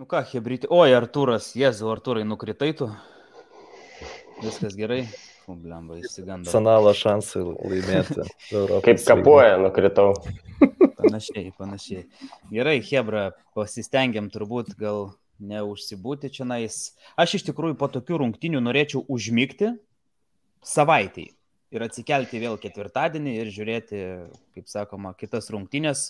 Nu ką, Hebrytė. Oi, Arturas, Jėzu, Arturai, nukritai tu. Viskas gerai. Blemba, įsigandau. Sanalo šansai laimėti. Europos Kaip kapuoja, nukritau. Panašiai, panašiai. Gerai, Hebra, pasistengiam turbūt gal neužsibūti čia nais. Aš iš tikrųjų po tokių rungtinių norėčiau užmygti savaitį ir atsikelti vėl ketvirtadienį ir žiūrėti, kaip sakoma, kitas rungtynės.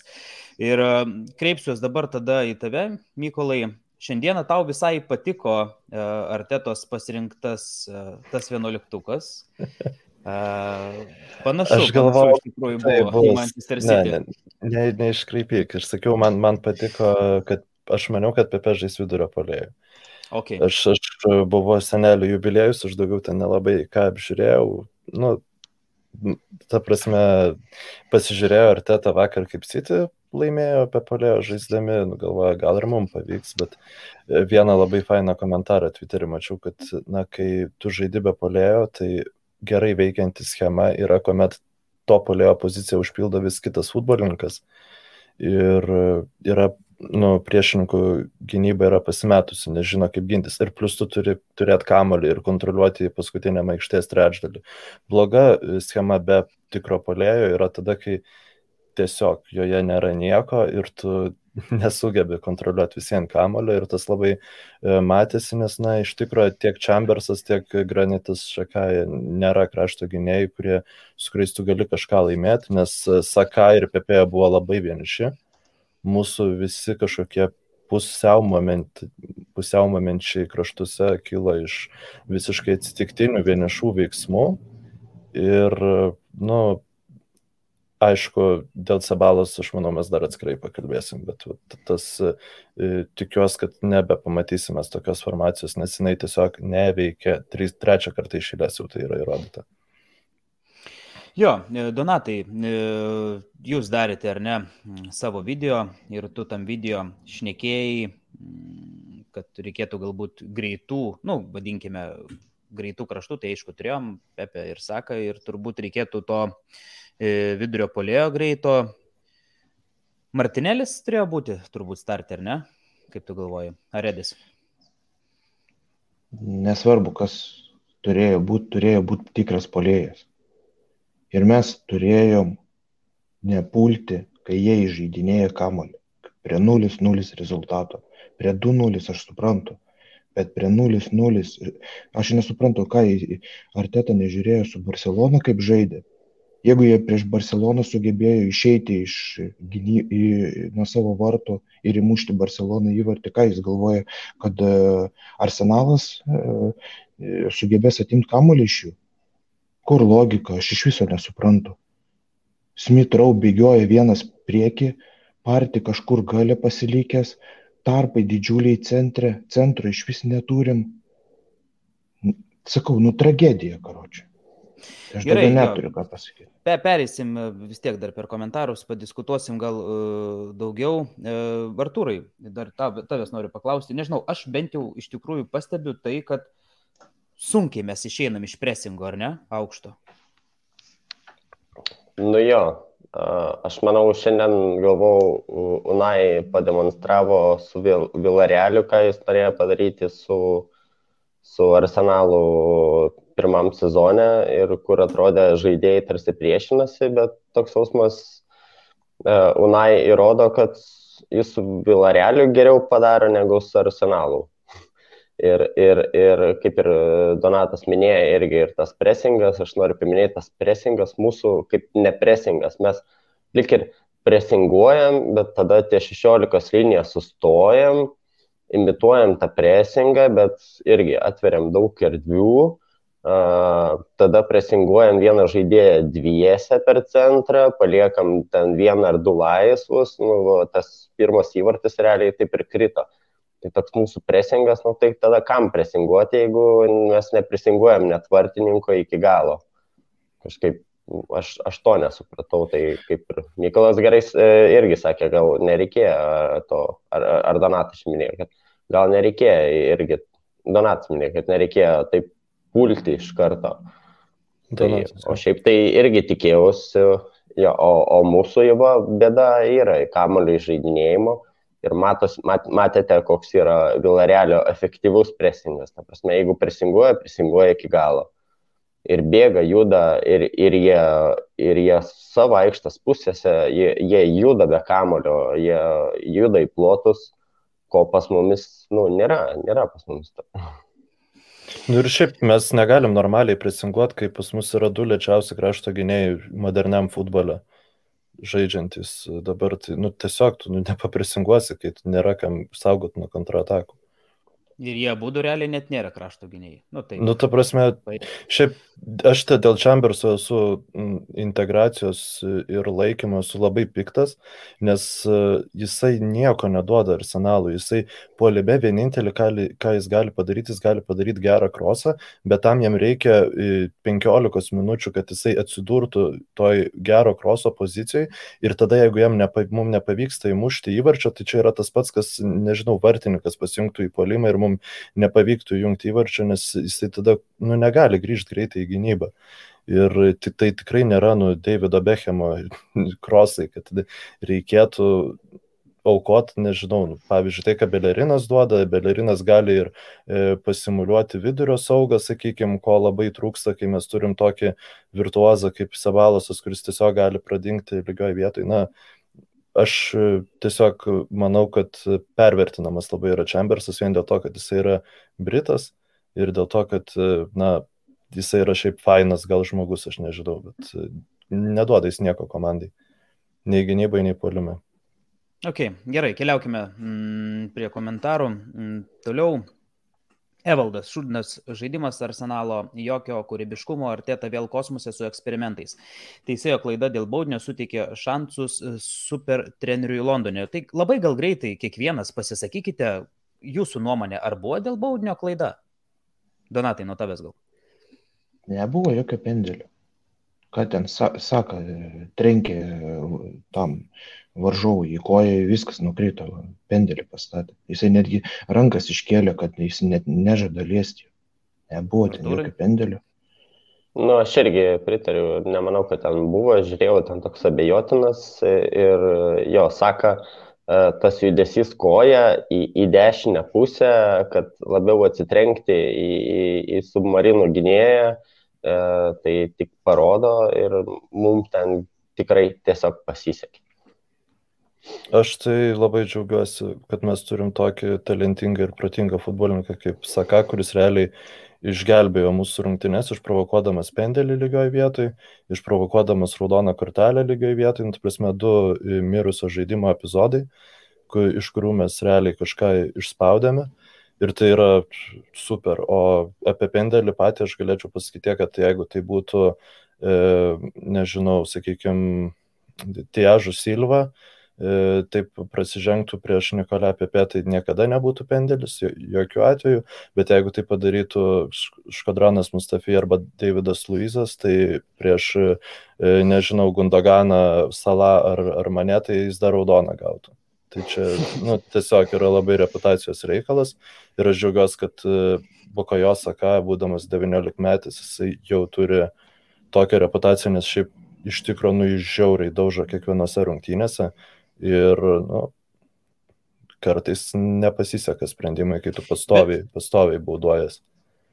Ir e, kreipsiuos dabar tada į tave, Mykolai. Šiandieną tau visai patiko uh, Artetos pasirinktas uh, tas vienuoliktukas. Uh, panašu, aš galvoju, iš tikrųjų buvo tai bus, Manchester City. Ne, ne, ne, neiškreipyk. Aš sakiau, man, man patiko, kad aš maniau, kad Pepe žais vidurio polėjų. Okay. Aš, aš buvau senelių jubiliejus, aš daugiau ten nelabai ką apžiūrėjau. Nu, ta prasme, pasižiūrėjau ar teta vakar kaip City laimėjo apie polėjo žaisdami, nu, galvoju, gal ir mums pavyks, bet e, vieną labai fainą komentarą Twitter'į mačiau, kad, na, kai tu žaidi be polėjo, tai gerai veikianti schema yra, kuomet to polėjo poziciją užpildo vis kitas futbolininkas. Ir yra nu, priešininkų gynyba yra pasimetusi, nežino kaip gintis. Ir plus tu turi turėti kamolį ir kontroliuoti paskutiniam aikštės trečdalį. Bloga schema be tikro polėjo yra tada, kai tiesiog joje nėra nieko ir tu nesugebi kontroliuoti visiems kamolio ir tas labai e, matėsi, nes, na, iš tikrųjų tiek Chambersas, tiek Granitas Šakai nėra krašto gynėjai, kurie, su kuriais tu gali kažką laimėti, nes Sakai ir Pepėja buvo labai vieniši mūsų visi kažkokie pusiau, moment, pusiau momenčiai kraštuose kilo iš visiškai atsitiktinių vienišų veiksmų. Ir, nu, aišku, dėl Sabalos, aš manau, mes dar atskirai pakalbėsim, bet tas e, tikiuosi, kad nebepamatysime tokios formacijos, nes jinai tiesiog neveikia, trečią kartą išėlės jau tai yra įrodyta. Jo, e, Donatai, e, jūs darėte ar ne savo video ir tu tam video šnekėjai, kad reikėtų galbūt greitų, nu, vadinkime, greitų kraštų, tai aišku, turėjom Pepe ir Saka ir turbūt reikėtų to e, vidurio polėjo greito. Martinėlis turėjo būti turbūt starter, ne? Kaip tu galvoji? Ar Redis? Nesvarbu, kas turėjo būti, turėjo būti tikras polėjas. Ir mes turėjom nepulti, kai jie įžeidinėja kamolį. Prie 0-0 rezultato. Prie 2-0 aš suprantu. Bet prie 0-0 aš nesuprantu, ką Arteta nežiūrėjo su Barcelona, kaip žaidė. Jeigu jie prieš Barceloną sugebėjo išeiti iš, gyny, į, nuo savo vartų ir įmušti Barceloną įvartį, ką jis galvoja, kad uh, Arsenalas uh, sugebės atimti kamuolį iš jų. Kur logika, aš iš viso nesuprantu. Smith-Row bėgioja vienas prieki, partį kažkur gale pasilikęs, tarpai didžiuliai centre, centro iš vis neturim. Sakau, nu tragedija, karočiui. Aš Gerai, neturiu ką pasakyti. Pe, pereisim vis tiek dar per komentarus, padiskutuosim gal uh, daugiau. Uh, Artūrai, dar tavęs noriu paklausti. Nežinau, aš bent jau iš tikrųjų pastebiu tai, kad uh, sunkiai mes išeinam iš presingo, ar ne, aukšto? Nu jo, aš manau, šiandien galvau, Unai pademonstravo su Vilarealiu, ką jis norėjo padaryti su, su Arsenalu pirmam sezone ir kur atrodė žaidėjai tarsi priešinasi, bet toks jausmas Unai įrodo, kad jis su Vilarealiu geriau padaro negu su Arsenalu. Ir, ir, ir kaip ir Donatas minėjo, irgi ir tas presingas, aš noriu paminėti, tas presingas mūsų kaip nepresingas. Mes lik ir presinguojam, bet tada ties 16 liniją sustojam, imituojam tą presingą, bet irgi atveriam daug erdvių. Tada presinguojam vieną žaidėją dviese per centrą, paliekam ten vieną ar du laisvus, nu, tas pirmas įvartis realiai taip ir krito. Tai toks mūsų presingas, nu tai tada kam presinguoti, jeigu mes nepresinguojam net vartininko iki galo. Kažkaip aš, aš to nesupratau, tai kaip ir Nikolas gerai e, irgi sakė, gal nereikėjo to, ar, ar Donatas minėjo, kad gal nereikėjo irgi, Donatas minėjo, kad nereikėjo taip pulti iš karto. Tai, o šiaip tai irgi tikėjausi, jo, o, o mūsų jau bėda yra kamuolio žaidinėjimo ir matos, mat, matėte, koks yra Vilarealio efektyvus presingas. Ta prasme, jeigu presinguoja, presinguoja iki galo. Ir bėga, juda, ir, ir, jie, ir jie savo aikštas pusėse, jie, jie juda be kamulio, jie juda į plotus, ko pas mumis, nu, nėra, nėra pas mumis to. Nu ir šiaip mes negalim normaliai presinguoti, kai pas mus yra du lėčiausi krašto gynėjai moderniam futbole žaidžiantis dabar. Tai, nu, tiesiog tu nu, nepapresinguosi, kai nėra kam saugot nuo kontratakų. Ir jie būdų realiai net nėra krašto gynėjai. Nu, tai, nu, ta prasme, šiaip aš te dėl Chamberso esu integracijos ir laikymo esu labai piktas, nes e, jisai nieko neduoda arsenalui. Jisai puolime vienintelį, ką, ką jis gali padaryti, jis gali padaryti gerą krosą, bet tam jam reikia 15 e, minučių, kad jisai atsidurtų toj gero kroso pozicijoje ir tada, jeigu jam nepa, mums nepavyksta įmušti įvarčio, tai čia yra tas pats, kas, nežinau, vartininkas pasijungtų į polimą ir mums mums nepavyktų jungti įvarčio, nes jisai tada nu, negali grįžti greitai į gynybą. Ir tai tikrai nėra nu Davido Bechemo krosai, kad reikėtų aukoti, nežinau, nu, pavyzdžiui, tai, ką Belerinas duoda, Belerinas gali ir e, pasimuliuoti vidurio saugą, sakykime, ko labai trūksta, kai mes turim tokį virtuozą kaip Savalosas, kuris tiesiog gali pradingti lygioje vietoje. Na, aš e, tiesiog manau, kad pervertinamas labai yra Chambersas vien dėl to, kad jisai yra Britas ir dėl to, kad, e, na, jisai yra šiaip fainas gal žmogus, aš nežinau, bet e, neduoda jis nieko komandai. Nei gynybai, nei poliume. Ok, gerai, keliaukime mm, prie komentarų. Mm, toliau Evaldas, šūdinas žaidimas arsenalo, jokio kūrybiškumo, artėta vėl kosmose su eksperimentais. Teisėjo klaida dėl baudinio suteikė šansus e, super treneriui Londone. Tai labai gal greitai kiekvienas pasisakykite jūsų nuomonę, ar buvo dėl baudinio klaida? Donatai, nuo tavęs gal. Nebuvo jokio pendelio. Ką ten sako, trenkė tam varžovui į koją, viskas nukrito, pendelį pastatė. Jisai netgi rankas iškėlė, kad jis net nežada liesti. Nebuvo ten jokio pendelio. Nu, aš irgi pritariu, nemanau, kad ten buvo, žiūrėjau, ten toks abejotinas ir jo, saka, e, tas judesys koja į, į dešinę pusę, kad labiau atsitrenkti į, į, į submarinų gynėją, e, tai tik parodo ir mums ten tikrai tiesiog pasisekė. Aš tai labai džiaugiuosi, kad mes turim tokį talentingą ir protingą futbolininką kaip Saka, kuris realiai išgelbėjo mūsų rungtynės, išprovokuodamas pendelį lygioj vietoj, išprovokuodamas raudoną kortelę lygioj vietoj, nu, prasme, du mirusio žaidimo epizodai, iš kurių mes realiai kažką išspaudėme. Ir tai yra super. O apie pendelį patį aš galėčiau pasakyti, kad jeigu tai būtų, e, nežinau, sakykime, Tiažų Silva, E, taip prasižengtų prieš Nikolę Pepe, tai niekada nebūtų pendelis, jokių atveju, bet jeigu tai padarytų Škodranas Mustafi arba Davidas Luizas, tai prieš, e, nežinau, Gundoganą, Salą ar, ar mane, tai jis dar raudoną gautų. Tai čia nu, tiesiog yra labai reputacijos reikalas ir aš džiaugiuosi, kad e, Bukojo Saka, būdamas 19 metais, jisai jau turi tokią reputaciją, nes šiaip iš tikrųjų nu, žiauriai daužo kiekvienose rungtynėse ir nu, kartais nepasiseka sprendimai, kai tu pastoviai, bet... pastoviai bauduojas.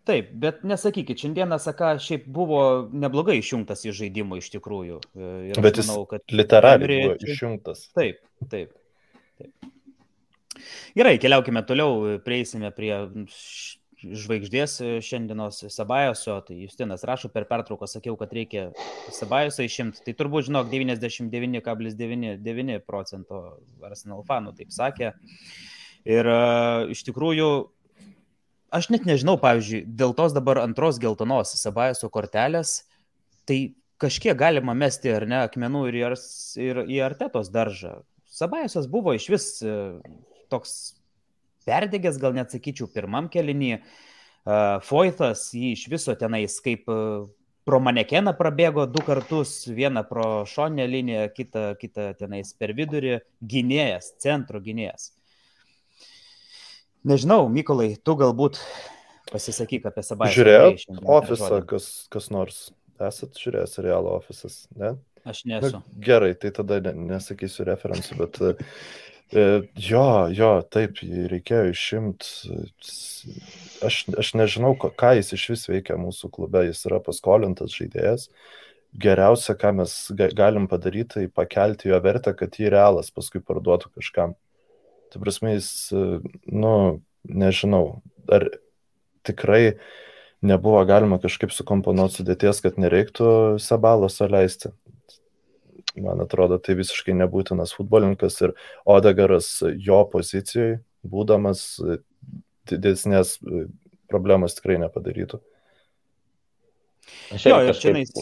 Taip, bet nesakykit, šiandieną Saka šiaip buvo neblogai išjungtas iš žaidimo iš tikrųjų. Ir bet jis manau, kad literaliai buvo išjungtas. Taip, taip, taip. Gerai, keliaukime toliau, prieisime prie žvaigždės e, šiandienos Sabajoso, tai Justinas rašo per pertrauką, sakiau, kad reikia Sabajosą išimti, tai turbūt žinok 99,99 procento Arsenal fanų taip sakė. Ir uh, iš tikrųjų, aš net nežinau, pavyzdžiui, dėl tos dabar antros geltonos Sabajoso kortelės, tai kažkiek galima mesti ar ne akmenų ir į artetos daržą. Sabajosas buvo iš vis uh, toks perdegęs, gal net sakyčiau, pirmam kelinį. Foitas jį iš viso tenais kaip pro manekeną prabėgo du kartus, vieną pro šonę liniją, kitą, kitą tenais per vidurį, gynėjas, centro gynėjas. Nežinau, Mykolai, tu galbūt pasisakyk apie Sabaitę. Žiūrėjau, ofisą, kas, kas nors. Esat žiūrėjęs serialo ofisas, ne? Aš nesu. Na, gerai, tai tada ne, nesakysiu referencų, bet e, jo, jo, taip, jį reikėjo išimti. Aš, aš nežinau, ką jis iš vis veikia mūsų klube, jis yra paskolintas žaidėjas. Geriausia, ką mes galim padaryti, tai pakelti jo vertę, kad jį realas paskui parduotų kažkam. Tai prasme, jis, nu, nežinau, ar tikrai nebuvo galima kažkaip sukomponuoti sudėties, kad nereiktų Sabaloso leisti. Man atrodo, tai visiškai nebūtinas futbolininkas ir Odegaras jo pozicijoje, būdamas didesnės problemas tikrai nepadarytų. Aš jo, ir čia nais...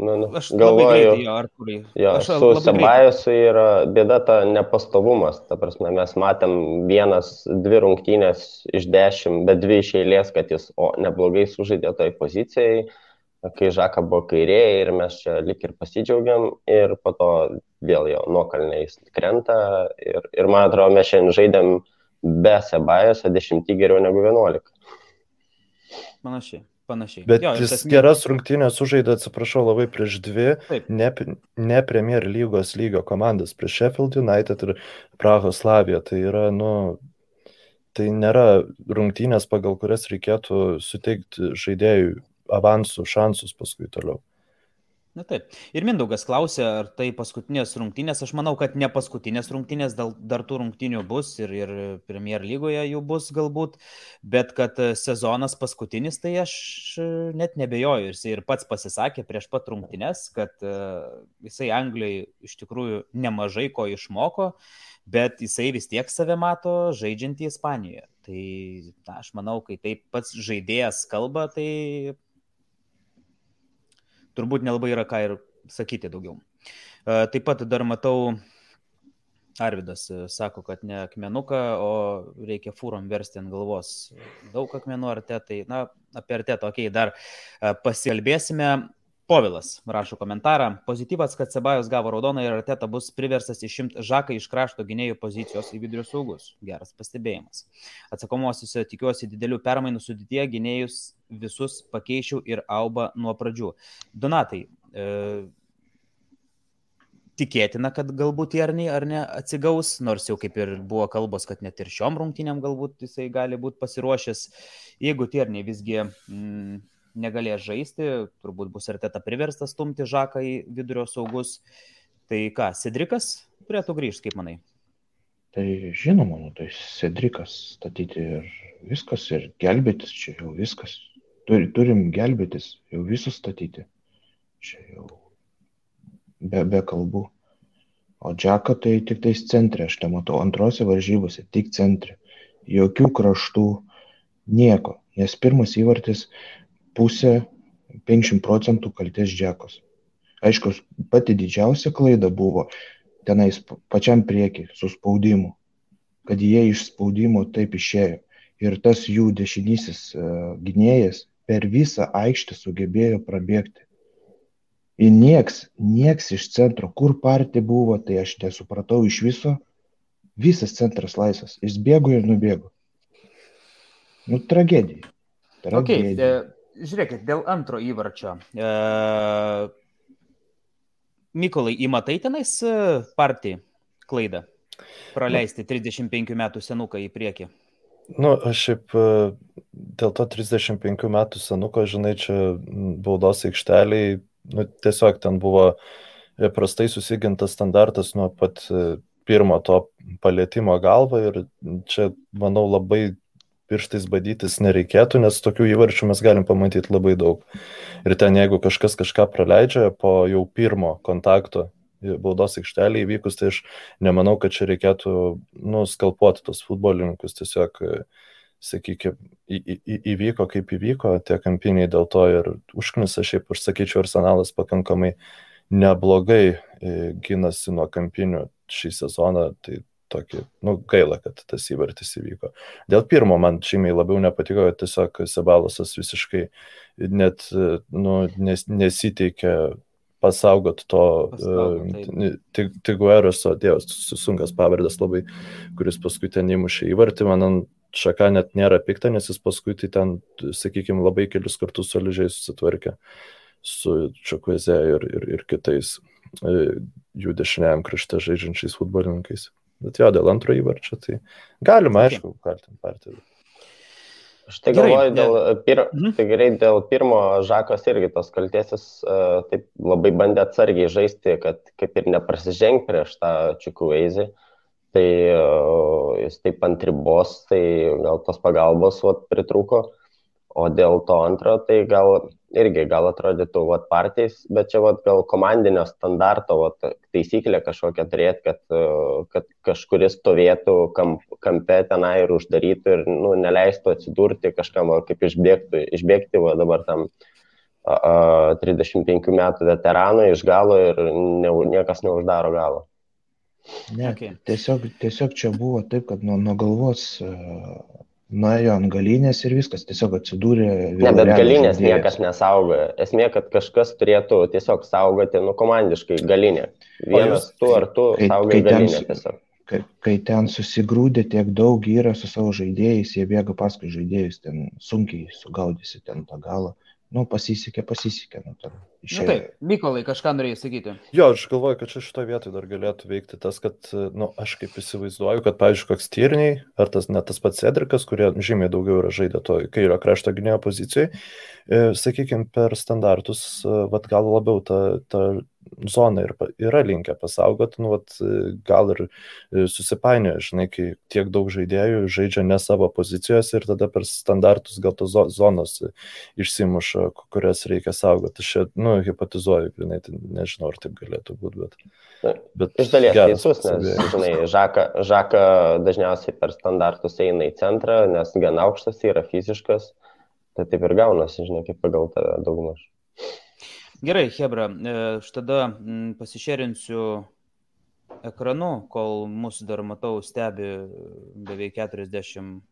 Nu, nu, aš galvoju, greitai, jo, aš su Sebajosu yra bėda ta nepastovumas. Ta prasme, mes matėm vienas, dvi rungtynės iš dešimt, bet dvi iš eilės, kad jis o, neblogai sužaidė toj pozicijai, kai Žaka buvo kairėje ir mes čia lik ir pasidžiaugiam ir po to vėl jo nuokalniais krenta. Ir, ir man atrodo, mes šiandien žaidėm be Sebajoso dešimtį geriau negu vienuolika. Panašiai panašiai. Bet jo, jis tas... geras rungtynės sužaidė, atsiprašau, labai prieš dvi ne, ne Premier lygos lygio komandas, prieš Sheffield United ir Prahos Slaviją. Tai yra, nu, tai nėra rungtynės, pagal kurias reikėtų suteikti žaidėjui avansų, šansus paskui toliau. Na taip. Ir Mindaugas klausė, ar tai paskutinės rungtynės. Aš manau, kad ne paskutinės rungtynės, dar tų rungtynių bus ir, ir Premier lygoje jų bus galbūt, bet kad sezonas paskutinis, tai aš net nebejoju. Jis ir pats pasisakė prieš pat rungtynės, kad jisai Anglijai iš tikrųjų nemažai ko išmoko, bet jisai vis tiek save mato žaidžiantį Ispanijoje. Tai na, aš manau, kai taip pats žaidėjas kalba, tai turbūt nelabai yra ką ir sakyti daugiau. E, taip pat dar matau, Arvidas e, sako, kad ne akmenuką, o reikia fūrom versti ant galvos. Daug akmenų artetai. Na, apie artetą, okei, okay, dar e, pasikalbėsime. Povilas rašo komentarą. Pozityvas, kad Sebajos gavo raudoną ir Arteta bus priversas išimti Žaką iš krašto gynėjų pozicijos į vidurio saugus. Geras pastebėjimas. Atsakomosiuose tikiuosi didelių permainų sudėtie gynėjus visus pakeičiau ir auba nuo pradžių. Donatai, e, tikėtina, kad galbūt Jarniai ar ne atsigaus, nors jau kaip ir buvo kalbos, kad net ir šiom rungtynėm galbūt jisai gali būti pasiruošęs. Jeigu Jarniai visgi... Mm, negalės žaisti, turbūt bus ir teta priverstas stumti žaką į vidurio saugus. Tai ką, Sedrikas turėtų grįžti, kaip manai? Tai žinoma, nu, tai Sedrikas statyti ir viskas, ir gelbėtis čia jau viskas. Tur, turim gelbėtis, jau visus statyti. Čia jau be, be kalbų. O Džeką tai tik tais centre, aš tą matau, antrose varžybose, tik centre. Jokių kraštų, nieko. Nes pirmas įvartis pusė, 50 procentų kalties džekos. Aišku, pati didžiausia klaida buvo tenais pačiam prieki, su spaudimu, kad jie iš spaudimo taip išėjo. Ir tas jų dešinysis uh, gynėjas per visą aikštę sugebėjo prabėgti. Ir nieks, nieks iš centro, kur partija buvo, tai aš nesupratau iš viso, visas centras laisvas. Jis bėgo ir nubėgo. Nu, tragedija. tragedija. Okay, žiūrėkit, dėl antro įvarčio. E, Mykolai, įmatai tenais e, partijai klaidą? Praleisti 35 metų senuką į priekį. Nu, aš šiaip e, dėl to 35 metų senuko, žinai, čia baudos aikšteliai, nu, tiesiog ten buvo prastai susigintas standartas nuo pat e, pirmo to palėtimo galvą ir čia, manau, labai pirštais badytis nereikėtų, nes tokių įvarčių mes galim pamatyti labai daug. Ir ten jeigu kažkas kažką praleidžia po jau pirmo kontakto baudos aikštelį įvykus, tai aš nemanau, kad čia reikėtų nuskalpuoti tos futbolininkus, tiesiog, sakykime, įvyko kaip įvyko, tie kampiniai dėl to ir užknisa, šiaip aš sakyčiau, arsenalas pakankamai neblogai e, gynasi nuo kampinių šį sezoną, tai tokį, nu, gaila, kad tas įvartis įvyko. Dėl pirmo man žymiai labiau nepatiko, kad tiesiog Sebalosas visiškai net, nu, nes, nesiteikė pasaugot to uh, Tigueroso, dievas, susunkas pavardas labai, kuris paskui ten įmušė įvartį, man šaka net nėra pikta, nes jis paskui tai ten, sakykime, labai kelius kartus solidžiai susitvarkė su Čakueze ir, ir, ir kitais. jų dešiniajam krašte žaidžiančiais futbolininkais. Bet jo, dėl antro įvarčio, tai galima, aišku, kaltinti partiją. Aš tai galvoju, dėl, pir, mhm. tai gerai, dėl pirmo Žakos irgi tos kaltėsis uh, taip labai bandė atsargiai žaisti, kad kaip ir neprasižengti prieš tą čiukų eizį. Tai uh, jis taip ant ribos, tai gal tos pagalbos vat, pritruko. O dėl to antro, tai gal irgi gal atrodytų vat, partijais, bet čia vat, gal komandinio standarto vat, taisyklė kažkokia turėti, kad, kad kažkuris stovėtų kamp, kampe tenai ir uždarytų ir nu, neleistų atsidurti kažkam, kaip išbėgti, išbėgti va, dabar tam a, a, 35 metų veteranui iš galo ir ne, niekas neuždaro galo. Ne, okay. tiesiog, tiesiog čia buvo taip, kad nuo, nuo galvos uh, nuėjo ant galinės ir viskas, tiesiog atsidūrė. Ne, bet galinės žaidėjas. niekas nesaugoja. Esmė, kad kažkas turėtų tiesiog saugoti, nu, komandiškai galinę. Vienas tu ar tu saugai galinę tiesiog. Kai, kai ten susigrūdė tiek daug yra su savo žaidėjais, jie bėga paskui žaidėjus, ten sunkiai sugaudysi ten tą galą. Nu, pasisekė, pasisekė. Nu, ten, Na taip, Mykolai, kažką norėjai sakyti. Jo, aš galvoju, kad čia šitoje vietoje dar galėtų veikti tas, kad, na, nu, aš kaip įsivaizduoju, kad, pavyzdžiui, koks tyrniai, ar tas net tas pats Edrikas, kurie žymiai daugiau yra žaidę to kairio krašto gynėjo pozicijoje, sakykime, per standartus, vad gal labiau ta, ta zona ir yra linkę pasaugoti, nu, vat, gal ir susipainioja, žinai, kai tiek daug žaidėjų žaidžia ne savo pozicijos ir tada per standartus gal tos zonos išsimuša, kurias reikia saugoti. Aš čia, nu, hipatizuoju, grinai, tai nežinau, ar taip galėtų būti, bet... bet Iš dalies teisus, nes, žinai, žaka, žaka dažniausiai per standartus eina į centrą, nes gan aukštas yra fiziškas, tai taip ir gaunasi, žinai, kaip pagal tave daugmaž. Gerai, Hebra, aš tada pasišėrinsiu ekranu, kol mūsų dar matau stebi beveik 40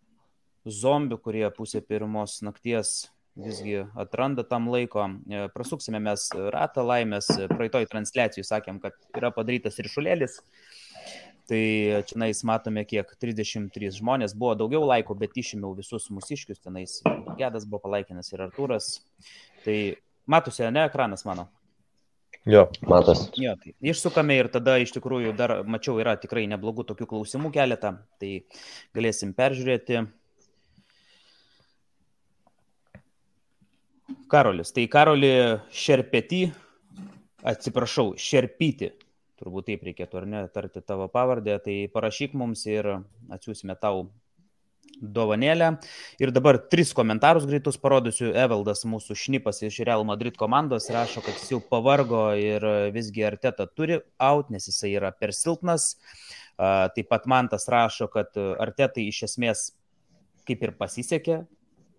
zombių, kurie pusė pirmos nakties visgi atranda tam laiko. E, prasuksime mes ratą laimės. Praeitoj transliacijai sakėm, kad yra padarytas ryšulėlis. Tai čia nais matome, kiek 33 žmonės buvo daugiau laiko, bet išėmiau visus mūsiškius, tenais Gedas buvo palaikinas ir Artūras. Tai Matosi, ne ekranas mano? Jo, matos. Jo, tai išsukame ir tada iš tikrųjų dar mačiau yra tikrai neblogų tokių klausimų keletą, tai galėsim peržiūrėti. Karolis, tai Karoli Šerpetį, atsiprašau, Šerpyti, turbūt taip reikėtų ar ne tarti tavo pavardę, tai parašyk mums ir atsiūsime tau dovanėlę. Ir dabar tris komentarus greitus parodysiu. Evaldas, mūsų šnipas iš Real Madrid komandos, rašo, kad jis jau pavargo ir visgi Arteta turi out, nes jisai yra per silpnas. Taip pat Mantas rašo, kad Artetai iš esmės kaip ir pasisekė,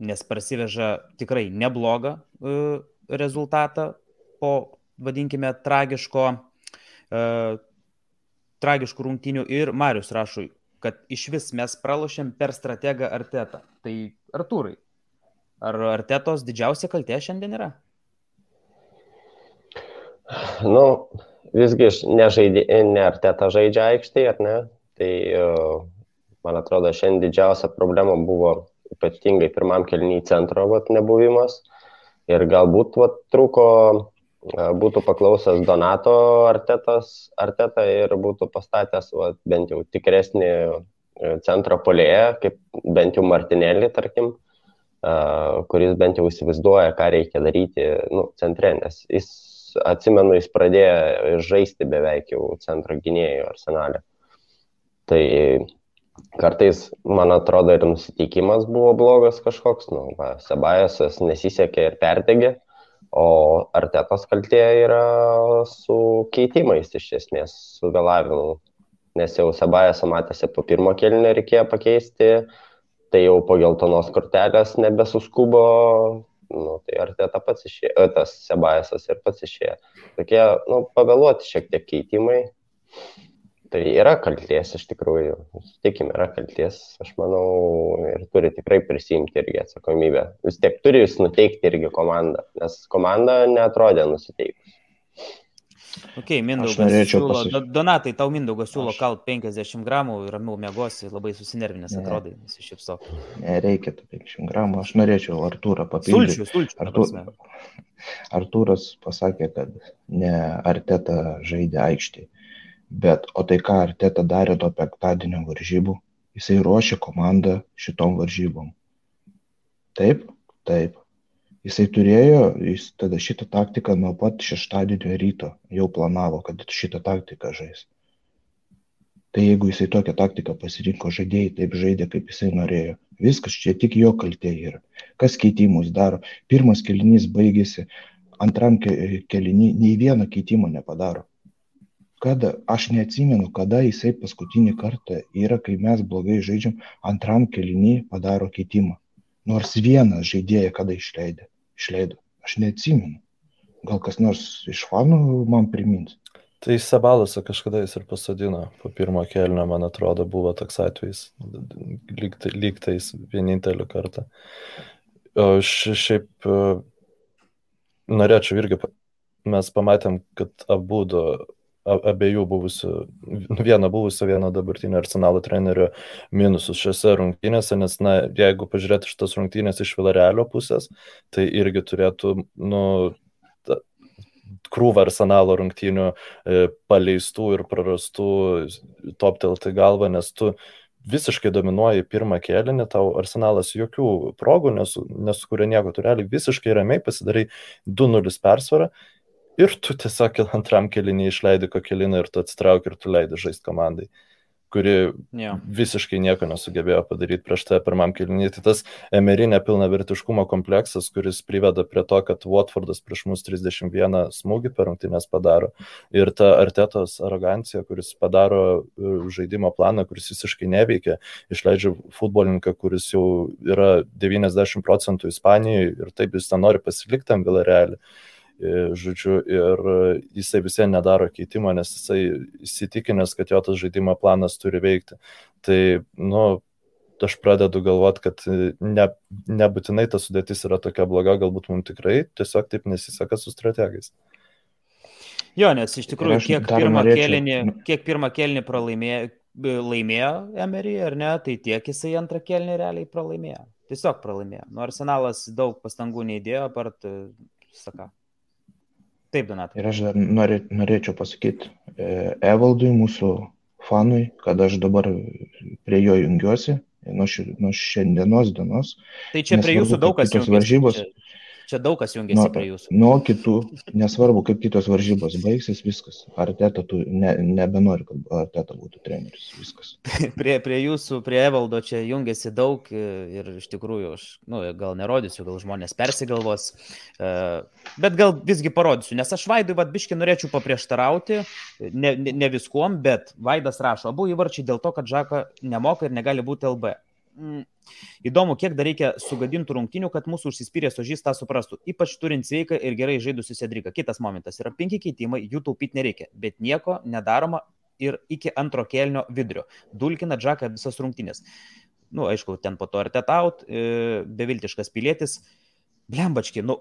nes parsiveža tikrai neblogą rezultatą po, vadinkime, tragiško, tragiškų rungtinių. Ir Marius rašo, kad iš vis mes pralošėm per strategą Artetą. Tai Artūrai, ar Artetos didžiausia kaltė šiandien yra? Nu, visgi nežaidė, ne Arteta žaidžia aikštėje, ar ne? Tai man atrodo, šiandien didžiausia problema buvo ypatingai pirmam kelnyje centro vat, nebuvimas. Ir galbūt vat, trūko būtų paklausęs Donato Artetas, Arteta ir būtų pastatęs va, bent jau tikresnį e, centro polėje, kaip bent jau Martinėlį, tarkim, kuris bent jau įsivaizduoja, ką reikia daryti nu, centre, nes jis, atsimenu, jis pradėjo žaisti beveik jau centro gynėjų arsenalę. Tai kartais, man atrodo, ir nusiteikimas buvo blogas kažkoks, nu, va, Sebajasas nesisekė ir perdegė O Artetos kaltė yra su keitimais iš esmės, su vėlavimu. Nes jau Sabajas matėsi po pirmo kelnio reikėjo pakeisti, tai jau po geltonos kortelės nebesuskubo, nu, tai Arteta pats išėjo, tas Sebajasas ir pats išėjo. Tokie, nu, pavėluoti šiek tiek keitimai. Tai yra kalties iš tikrųjų, sutikime, yra kalties, aš manau, ir turi tikrai prisimti irgi atsakomybę. Vis tiek turi jūs nuteikti irgi komandą, nes komanda netrodė nusiteikus. Ok, Mindaugas siūlo, Do- Donatai, tau Mindaugas siūlo Aš- kalt 50 gramų ir ramiau mėgosi, labai susinervinęs Ne. atrodai, nusišypsok. Nereikia tų 50 gramų. Aš norėčiau Artūrą papildyti. Sulčių, sulčių. Artūr... Artūras pasakė, kad ne Arteta žaidė aikštėje. Bet o tai ką Arteta darė nuo penktadienio varžybų? Jisai ruošė komandą šitom varžybom. Taip, taip. Jisai turėjo, jis tada šitą taktiką nuo pat šeštadienio ryto jau planavo, kad šitą taktiką žais. Tai jeigu jisai tokią taktiką pasirinko žaidėjai, taip žaidė, kaip jisai norėjo. Viskas čia tik jo kaltė yra. Kas keitimus daro? Pirmas kelinys baigėsi, antram kelinį nei vieno keitimo nepadaro. Kada, aš neatsimenu, kada jisai paskutinį kartą yra, kai mes blogai žaidžiam, antram kelinį padaro keitimą. Nors vieną žaidėją kada išleidė. Išleido. Aš neatsimenu. Gal kas nors iš fanų man primins. Tai Sebalasą kažkada jis ir pasodino po pirmo kelnio, man atrodo, buvo toks atvejis. Lyg, tai- tais vienintelį kartą. O ši- šiaip e, norėčiau irgi, mes pamatėm, kad abu du, abiejų buvusių, vieno buvusio, vieno dabartinio arsenalo trenerio minusus šiose rungtynėse, nes, na, jeigu pažiūrėtų šitas rungtynės iš Vilarelio pusės, tai irgi turėtų, nu, krūvą arsenalo rungtynių e, paleistų ir prarastų toptelti galvą, nes tu visiškai dominuoji pirmą kėlinį, tau arsenalas jokių progų nesu, nesukūrė nieko, tu realiai visiškai ramiai pasidarai 2-0 persvarą ir tu tiesiog antram kėlinį išleidi kokeliną ir tu atsitrauki ir tu leidi žaisti komandai, kuri Jo. visiškai nieko nesugebėjo padaryti prieš tą pirmam kėlinį. Tai tas emerinė pilnavertiškumo kompleksas, kuris priveda prie to, kad Watfordas prieš mus 31 smūgį per rungtynės padaro. Ir ta artetos arogancija, kuris padaro e, žaidimo planą, kuris visiškai neveikia, išleidžia futbolininką, kuris jau yra 90 procentų Ispanijoje ir taip jis ten nori pasilikti tam Vilarealį. Žodžiu, ir jisai visiems nedaro keitimo, nes jisai įsitikinęs, kad jo tas žaidimo planas turi veikti. Tai, nu, aš pradedu galvoti, kad ne, nebūtinai ta sudėtis yra tokia bloga, galbūt mums tikrai tiesiog taip nesiseka su strategais. Jo, nes iš tikrųjų, kiek pirmą, kėlinį, kiek pirmą kėlinį pralaimėjo, laimėjo Emery, ar ne, tai tiek jisai antrą kėlinį realiai pralaimėjo. Tiesiog pralaimėjo. Nu, arsenalas daug pastangų neįdėjo, apart, e, saka. Taip, Donatai. Ir aš dar norė, norėčiau pasakyti e, Evaldui, mūsų fanui, kad aš dabar prie jo jungiuosi nuo, ši, nuo šiandienos dienos. Tai čia prie jūsų daug kas jungiasi. varžybos. Čia, čia daug kas jungiasi Nuo, prie jūsų. nuo kitų, nesvarbu, kaip kitos varžybos baigsis, viskas. Arteta tu ne, nebenori, kad Arteta būtų treneris. Viskas. Prie, prie jūsų, prie Evaldo čia jungiasi daug ir iš tikrųjų aš, nu, gal nerodysiu, gal žmonės persigalvos, e, bet gal visgi parodysiu, nes aš Vaidui Vadbiški norėčiau paprieštarauti, ne, ne, ne viskuom, bet Vaidas rašo, abu įvarčiai dėl to, kad Žaka nemoka ir negali būti LB. Mm. Įdomu, kiek dar reikia sugadintų rungtinių, kad mūsų užsispyręs ožys tą suprastų. Ypač turint sveiką ir gerai žaidusių Sedriką. Kitas momentas yra penki keitimai, jų taupyti nereikia, bet nieko nedaroma ir iki antro kelnio vidurio. Dulkina Džaką visas rungtynės. Nu, aišku, ten po to artetaut, e, beviltiškas pilietis. Blembački, nu,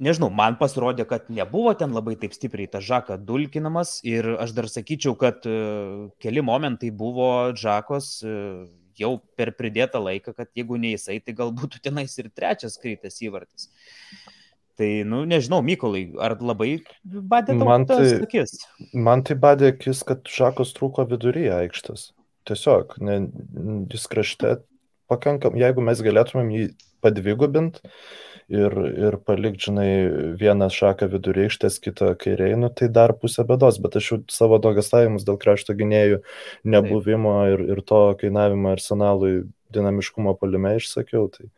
nežinau, man pasirodė, kad nebuvo ten labai taip stipriai ta Žaka dulkinamas ir aš dar sakyčiau, kad e, keli momentai buvo Žakos e, jau per pridėtą laiką, kad jeigu ne jisai, tai galbūt tenais ir trečias krytas įvartis. Tai, nu, nežinau, Mykolai, ar labai badė Man tai- akis? Man tai badė akis, kad Žakos trūko viduryje aikštės. Tiesiog, ne, jis krašte pakankam, jeigu mes galėtumėm jį padvigubinti ir, ir palikti, žinai, vieną šaką viduryje aikštės, kitą kairiai, nu, tai dar pusę bėdos, bet aš jau savo dogastavimus dėl krašto gynėjų nebuvimo ir, ir to kainavimo arsenalui dinamiškumo palime išsakiau. Tai,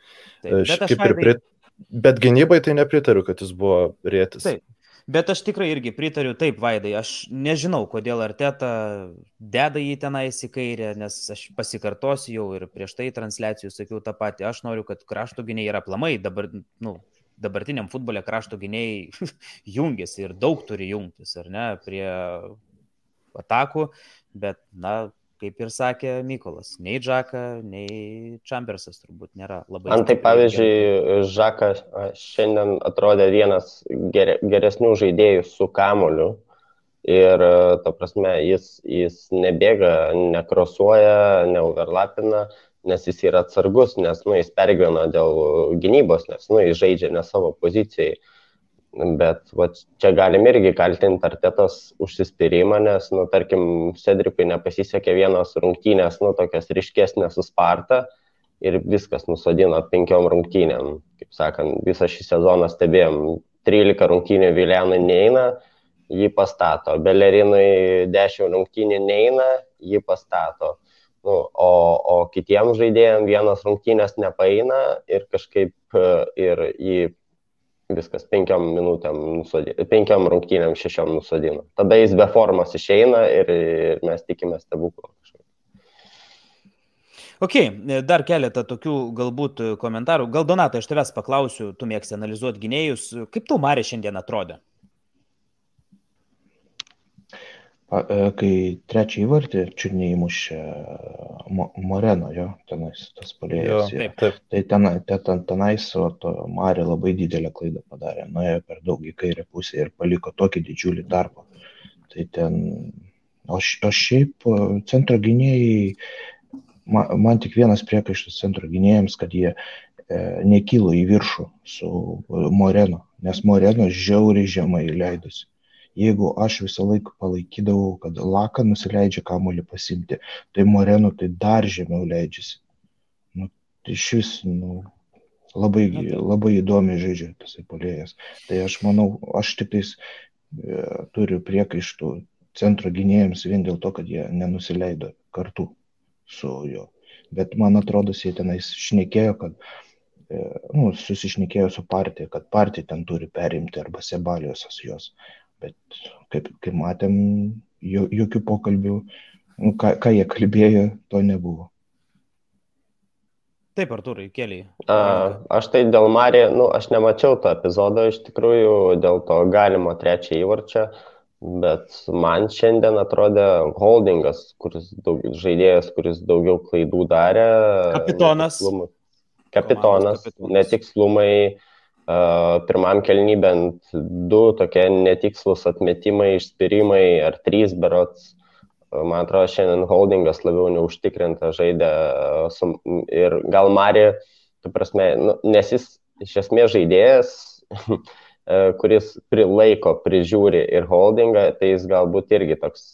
Taip, bet kaip ir prit... Bet gynybai tai nepritariu, kad jis buvo rėtis. Taip. Bet aš tikrai irgi pritariu taip, Vaidai. Aš nežinau, kodėl Arteta deda jį tenais į kairę, nes aš pasikartosiu jau ir prieš tai transliacijų sakiau tą patį. Aš noriu, kad krašto gyniai yra plamai. Dabar, nu, dabartiniam futbole krašto gyniai jungiasi ir daug turi jungtis, ar ne, prie atakų. Bet, na, kaip ir sakė Mykolas, nei Džaka, nei Chambersas turbūt nėra labai. Man tai pavyzdžiui, Žakas šiandien atrodė vienas geresnių žaidėjų su kamoliu. Ir, ta prasme, jis, jis nebėga, nekrosuoja, neuverlapina, nes jis yra atsargus, nes, nu, jis pergyvena dėl gynybos, nes, nu, jis žaidžia ne savo pozicijai. Bet va, čia galim irgi kaltinti artetos užsispyrimą, nes, nu, tarkim, Cedrikui nepasisekė vienos rungtynės, nu, tokias ryškesnės su Sparta ir viskas nusodino penkiom rungtynėm. Kaip sakant, visą šį sezoną stebėjom, 13 rungtynių Vilianui neina, jį pastato, Belerinui 10 rungtynių neina, jį pastato. Nu, o, o kitiems žaidėjams vienos rungtynės nepaeina ir kažkaip ir jį viskas penkiom minutėm, nusodino, penkiom rungtynėm šešiom nusodino. Tada jis be formos išeina ir, ir mes tikime stebuklo. Ok, dar keletą tokių galbūt komentarų. Gal Donatai, aš tavęs paklausiu, tu mėgsti analizuoti gynėjus. Kaip tau Marė šiandien atrodė? E, kai trečią įvartį čiurniai įmušė Moreno, jo, tenais tas taip. Tai ten, ten, tenais Marė labai didelę klaidą padarė, nuėjo per daug į kairę pusę ir paliko tokį didžiulį darbą. Tai ten, o, o šiaip e, centro gynėjai, man, man tik vienas priekaištas centro gynėjams, kad jie e, nekilo į viršų su Moreno, nes Moreno žiauriai žemai leidosi jeigu aš visą laiką palaikydavau, kad Laka nusileidžia kamuolį pasimti, tai Moreno tai dar žemiau leidžiasi. Nu, tai šis, nu, labai, labai įdomiai žaidžia tas įpolėjas. Tai aš manau, aš tik tais e, turiu priekaištų centro gynėjams vien dėl to, kad jie nenusileido kartu su juo. Bet man atrodo, jie tenais šnekėjo, kad e, nu, susišnekėjo su partija, kad partija ten turi perimti arba Sebaliosas jos bet kaip, kaip matėm, jo, jokių pokalbių, nu, ką, ką jie kalbėjo, to nebuvo. Taip, Arturai, keliai. A, aš tai dėl Marė, nu, aš nemačiau to epizodo iš tikrųjų, dėl to galimo trečio įvarčio, bet man šiandien atrodė holdingas, kuris daug, žaidėjas, kuris daugiau klaidų darė. Kapitonas. Netikslumai, kapitonas, kapitonas. netikslumai pirmam kelny bent du tokie netikslus atmetimai, išspirimai ar trys berots. Man atrodo, šiandien holdingas labiau neužtikrinta žaidė ir gal Mari, tu prasme, nu, nes jis iš esmės žaidėjas, kuris prilaiko, prižiūri ir holdingą, tai jis galbūt irgi toks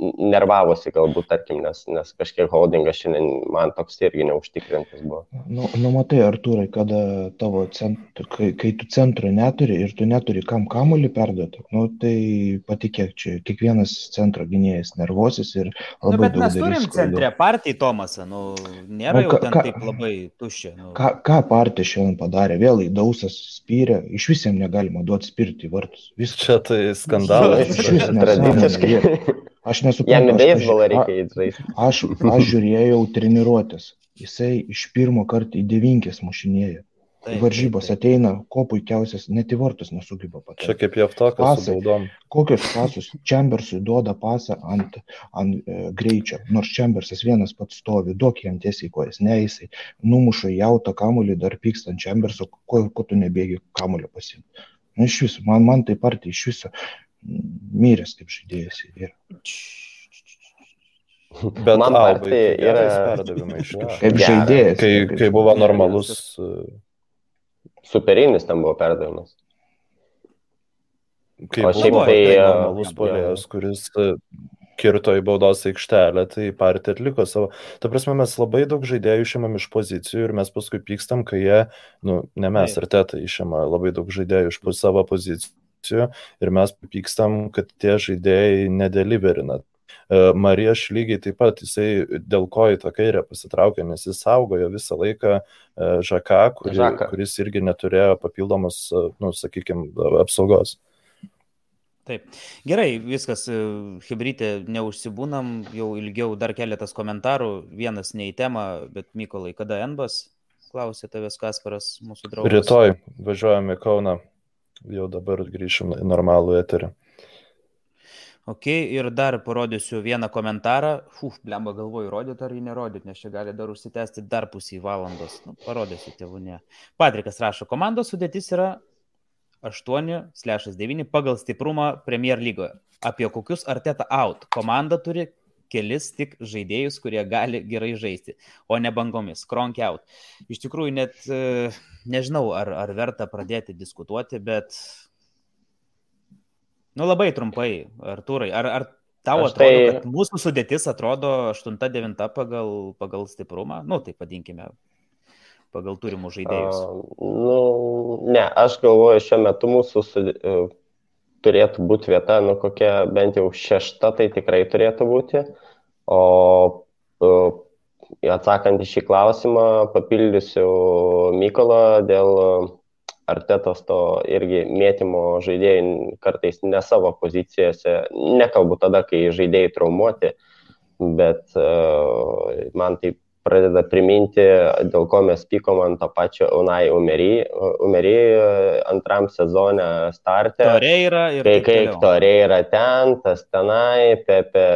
nervavosi galbūt, tarkim, nes, nes kažkiek holdingas šiandien man toks irgi neužtikrintas buvo. Nu, nu matai, Artūrai, kada tavo centro, kai, kai tu centro neturi ir tu neturi kam kamuolį perduoti, nu, tai patikėk, čia kiekvienas centro gynėjas nervosis ir labai nu, bet daug. Mes turim centre partiją Tomasą, nu, nėra nu, jau ten ka, taip labai tuščia. Nu. Ką, ką partija šiandien padarė? Vėl įdausas spyrė, iš visiems negalima duoti spirti į vartus. Vis... Čia tai skandalas. Nesąmonė. Aš nesuprantu. Jam beisbolą reikia įžaisti. Aš, aš žiūrėjau treniruotės. Jisai iš pirmo karto į devinkės mušinėja. Taip, varžybos taip, taip. ateina, ko puikiausias, net į vartus nesugeba patekti. Čia kaip Jeftokas su baudom. Kokius pasus Chambersui duoda pasą ant, ant e, greičio, nors Chambersas vienas pats stovi, duok jam tiesiai kojas, ne jisai, numuša jautą kamuolį, dar pykstant Chamberso, ko, ko tu nebėgi kamulio pasimti. Nu, iš viso, man, man tai partija iš viso miręs kaip žaidėjas yra. Bet man tai yra perdavimai iš kažkur. Kaip žaidėjas. Kai, kai buvo normalus. Superinis tam buvo perdavimas. Kai o šiaip tai normalus polėjas, kuris kirto į baudos aikštelę, tai partija atliko savo. Ta prasme, mes labai daug žaidėjų išimam iš pozicijų ir mes paskui pykstam, kai jie, nu, ne mes, ar teta išima labai daug žaidėjų iš savo pozicijų ir mes pykstam, kad tie žaidėjai nedeliverina. E, Marijas lygiai taip pat, jisai dėl ko į tą kairę pasitraukė, nes jis saugojo visą laiką e, Žaką, kuri, Žaka. kuris irgi neturėjo papildomos, e, nu, sakykime, apsaugos. Taip. Gerai, viskas, Hebrytė, neužsibūnam, jau ilgiau dar keletas komentarų, vienas ne į temą, bet Mykolai, kada Enbas? Klausė tavęs Kasparas, mūsų draugas. Rytoj važiuojame Kauną jau dabar grįšim į normalų eterį. Ok, ir dar parodysiu vieną komentarą. Uf, blemba galvoju, rodyti ar jį nerodyti, nes čia gali dar užsitęsti dar pusį valandos. Nu, parodysiu tėvūnė. Patrikas rašo, komandos sudėtis yra 8/9 pagal stiprumą Premier lygoje. Apie kokius Arteta out. Komanda turi kelis tik žaidėjus, kurie gali gerai žaisti, o ne bangomis. Kronk out. Iš tikrųjų, net e, nežinau, ar, ar verta pradėti diskutuoti, bet, nu labai trumpai, Artūrai, ar, ar tau Aš atrodo, tai... kad mūsų sudėtis atrodo 8-9 pagal, pagal stiprumą, nu taip vadinkime, pagal turimų žaidėjus? Uh, nu, ne, aš galvoju, šiuo metu mūsų turėtų būti vieta, nu kokia bent jau šešta, tai tikrai turėtų būti. O atsakant į šį klausimą, papildysiu Mykolą dėl artetos to irgi mėtymo žaidėjai kartais ne savo pozicijose, nekalbu tada, kai žaidėjai traumuoti, bet uh, man taip pradeda priminti, dėl ko mes pykom ant to pačio Unai Umery, Umery antram sezone startė. Toreira ir. Kai kaip Toreira ten, tas tenai, Pepe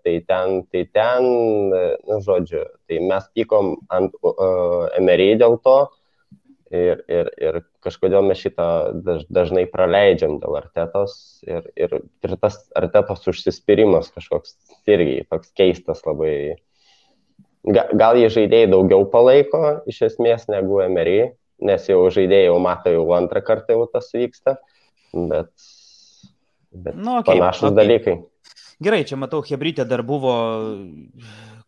tai ten, tai ten, nu, žodžiu, tai mes pykom ant uh, Emery dėl to. Ir, ir, ir kažkodėl mes šitą daž, dažnai praleidžiam dėl artetos ir, ir, ir tas artetos užsispyrimas kažkoks irgi toks keistas labai gal jie žaidėjai daugiau palaiko iš esmės negu Emery, nes jau žaidėjai jau mato jau antrą kartą jau tas vyksta, bet, bet nu, okay, panašus okay. dalykai. Gerai, čia matau, Hebrytė dar buvo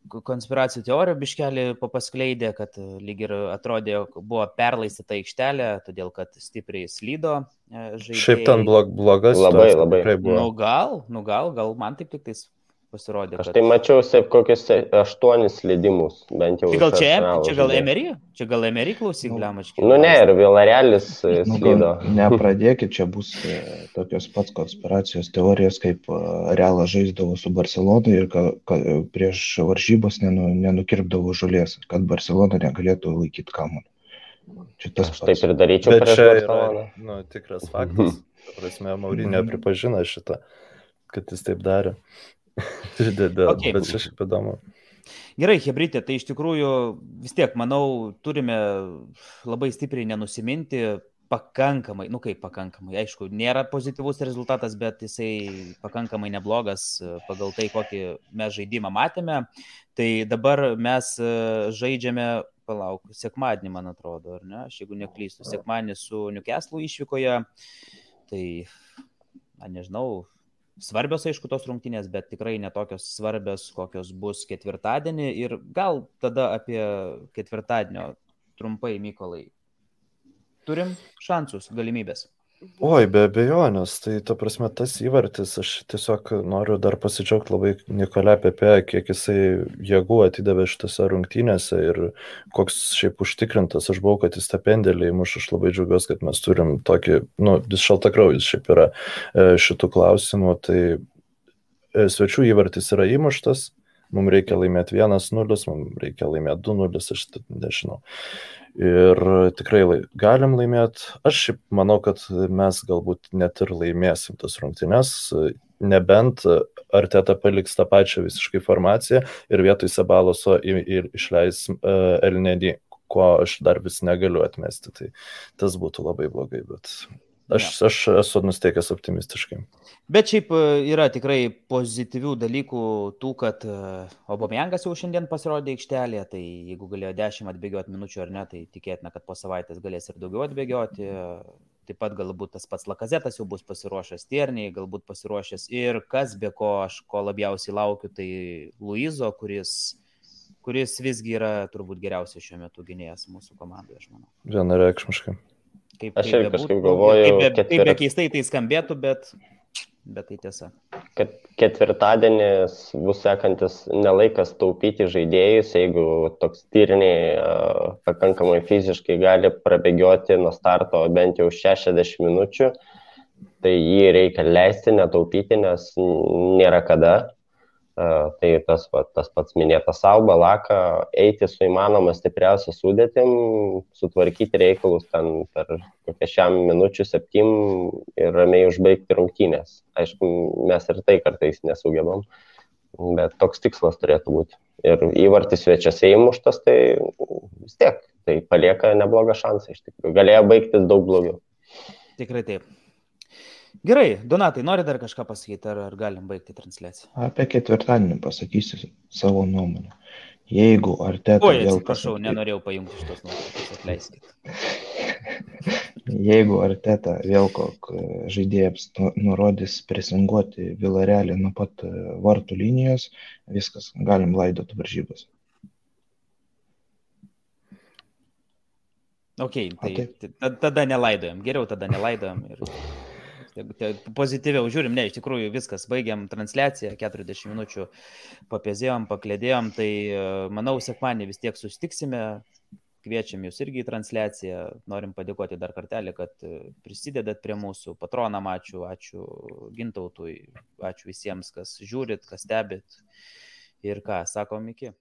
konspiracijų teorijų biškelį paskleidė, kad lyg ir atrodė, buvo perlaistyta aikštelė, todėl kad stipriai slydo. Žaidėjai. Šiaip ten blog, blogas. Labai, labai. Nu gal, nu gal, gal man taip tik tais pasirodė. Aš kad... tai mačiau taip kokius aštuonis leidimus, bent jau. Čia gal čia, čia gal Emery? Čia gal Emery klausyk, nu, blemačkiai. Nu ne, ir Vilarealis nu, slydo. Nepradėkit, čia bus e, tokios pats konspiracijos teorijos, kaip e, Realas žaisdavo su Barcelona ir ka, ka, prieš varžybas nenu, nenukirpdavo žolės, kad Barcelona negalėtų laikyti kamuolį. Čia tas Aš taip ir daryčiau. Bet čia yra nu, tikras faktas. Prasme, Maurinė pripažino šitą, kad jis taip darė. Dėl, okay. Bet čia šiaip įdomu. Gerai, Hebrytė, tai iš tikrųjų vis tiek, manau, turime labai stipriai nenusiminti, pakankamai, nu kaip pakankamai, aišku, nėra pozityvus rezultatas, bet jisai pakankamai neblogas pagal tai, kokį mes žaidimą matėme. Tai dabar mes žaidžiame, palauk, sekmadienį, man atrodo, ar ne, aš jeigu neklystu, sekmadienį su Newcastle išvykoje, tai, na nežinau, Svarbios, aišku, tos rungtynės, bet tikrai netokios svarbios, kokios bus ketvirtadienį. Ir gal tada apie ketvirtadienio trumpai, Mykolai. Turim šansus, galimybės. Oi, be abejonės, tai ta prasme tas įvartis, aš tiesiog noriu dar pasidžiaugti labai Nikolai Pepe, kiek jisai jėgų atidavė šitose rungtynėse ir koks šiaip užtikrintas. Aš buvau, kad jis tą pendelį įmuš, aš labai džiaugiuosi, kad mes turim tokį, nu, vis šaltakraujas šiaip yra e, šitų klausimų, tai e, svečių įvartis yra įmuštas, mums reikia laimėti 1-0, mums reikia laimėti 2-0, aš nežinau. Ir tikrai lai, galim laimėti. Aš šiaip manau, kad mes galbūt net ir laimėsim tas rungtynes, nebent Arteta paliks tą pačią visiškai formaciją ir vietoj Sabaloso ir išleis uh, Elnedį, ko aš dar vis negaliu atmesti. Tai tas būtų labai blogai, bet aš, ja. aš esu nusteikęs optimistiškai. Bet šiaip e, yra tikrai pozityvių dalykų tų, kad e, Obamejangas jau šiandien pasirodė aikštelėje, tai jeigu galėjo 10 atbėgioti minučių ar ne, tai tikėtina, kad po savaitės galės ir daugiau atbėgioti. Taip pat galbūt tas pats Lakazetas jau bus pasiruošęs Tierniai, galbūt pasiruošęs ir kas be ko aš ko labiausiai laukiu, tai Luizo, kuris, kuris visgi yra turbūt geriausias šiuo metu gynėjas mūsų komandoje, aš manau. Vienareikšmiškai. Kaip, aš ir kažkaip galvoju, kaip, be, ketvir... kaip be keistai tai skambėtų, bet bet tai tiesa. Kad ketvirtadienis bus sekantis nelaikas taupyti žaidėjus, jeigu toks tyriniai pakankamai fiziškai gali prabėgioti nuo starto bent jau 60 minučių, tai jį reikia leisti, netaupyti, nes nėra kada. Tai tas, tas pats minėtas Sauba, Laka, eiti su įmanoma stipriausia sudėtim, sutvarkyti reikalus ten per kokią šiam minučių septym ir ramiai užbaigti rungtynės. Aišku, mes ir tai kartais nesugebam, bet toks tikslas turėtų būti. Ir įvartis svečiuose įmuštas, tai vis tiek, tai palieka neblogą šansą iš tikrųjų. Galėjo baigtis daug blogiau. Tikrai taip. Gerai, Donatai, nori dar kažką pasakyti, ar, ar galim baigti transliaciją? Apie ketvirtadienį pasakysiu savo nuomonę. Jeigu Arteta... Oi, atsiprašau, pasakyt... nenorėjau pajungti šitos nuomonės, atleiskit. Jeigu Arteta vėl kok žaidėjams nu, nurodys presinguoti Vilarelį nuo pat e, vartų linijos, viskas, galim laidoti varžybas. Ok, tai tada nelaidojam, geriau tada nelaidojam. Ir pozityviau žiūrim, ne, iš tikrųjų viskas, baigiam transliaciją, 40 minučių papėzėjom, paklėdėjom, tai e, manau, sekmanį vis tiek sustiksime, kviečiam jūs irgi į transliaciją, norim padėkoti dar kartelį, kad e, prisidedat prie mūsų, patronam ačiū, ačiū Gintautui, ačiū visiems, kas žiūrit, kas stebit ir ką, sakom iki.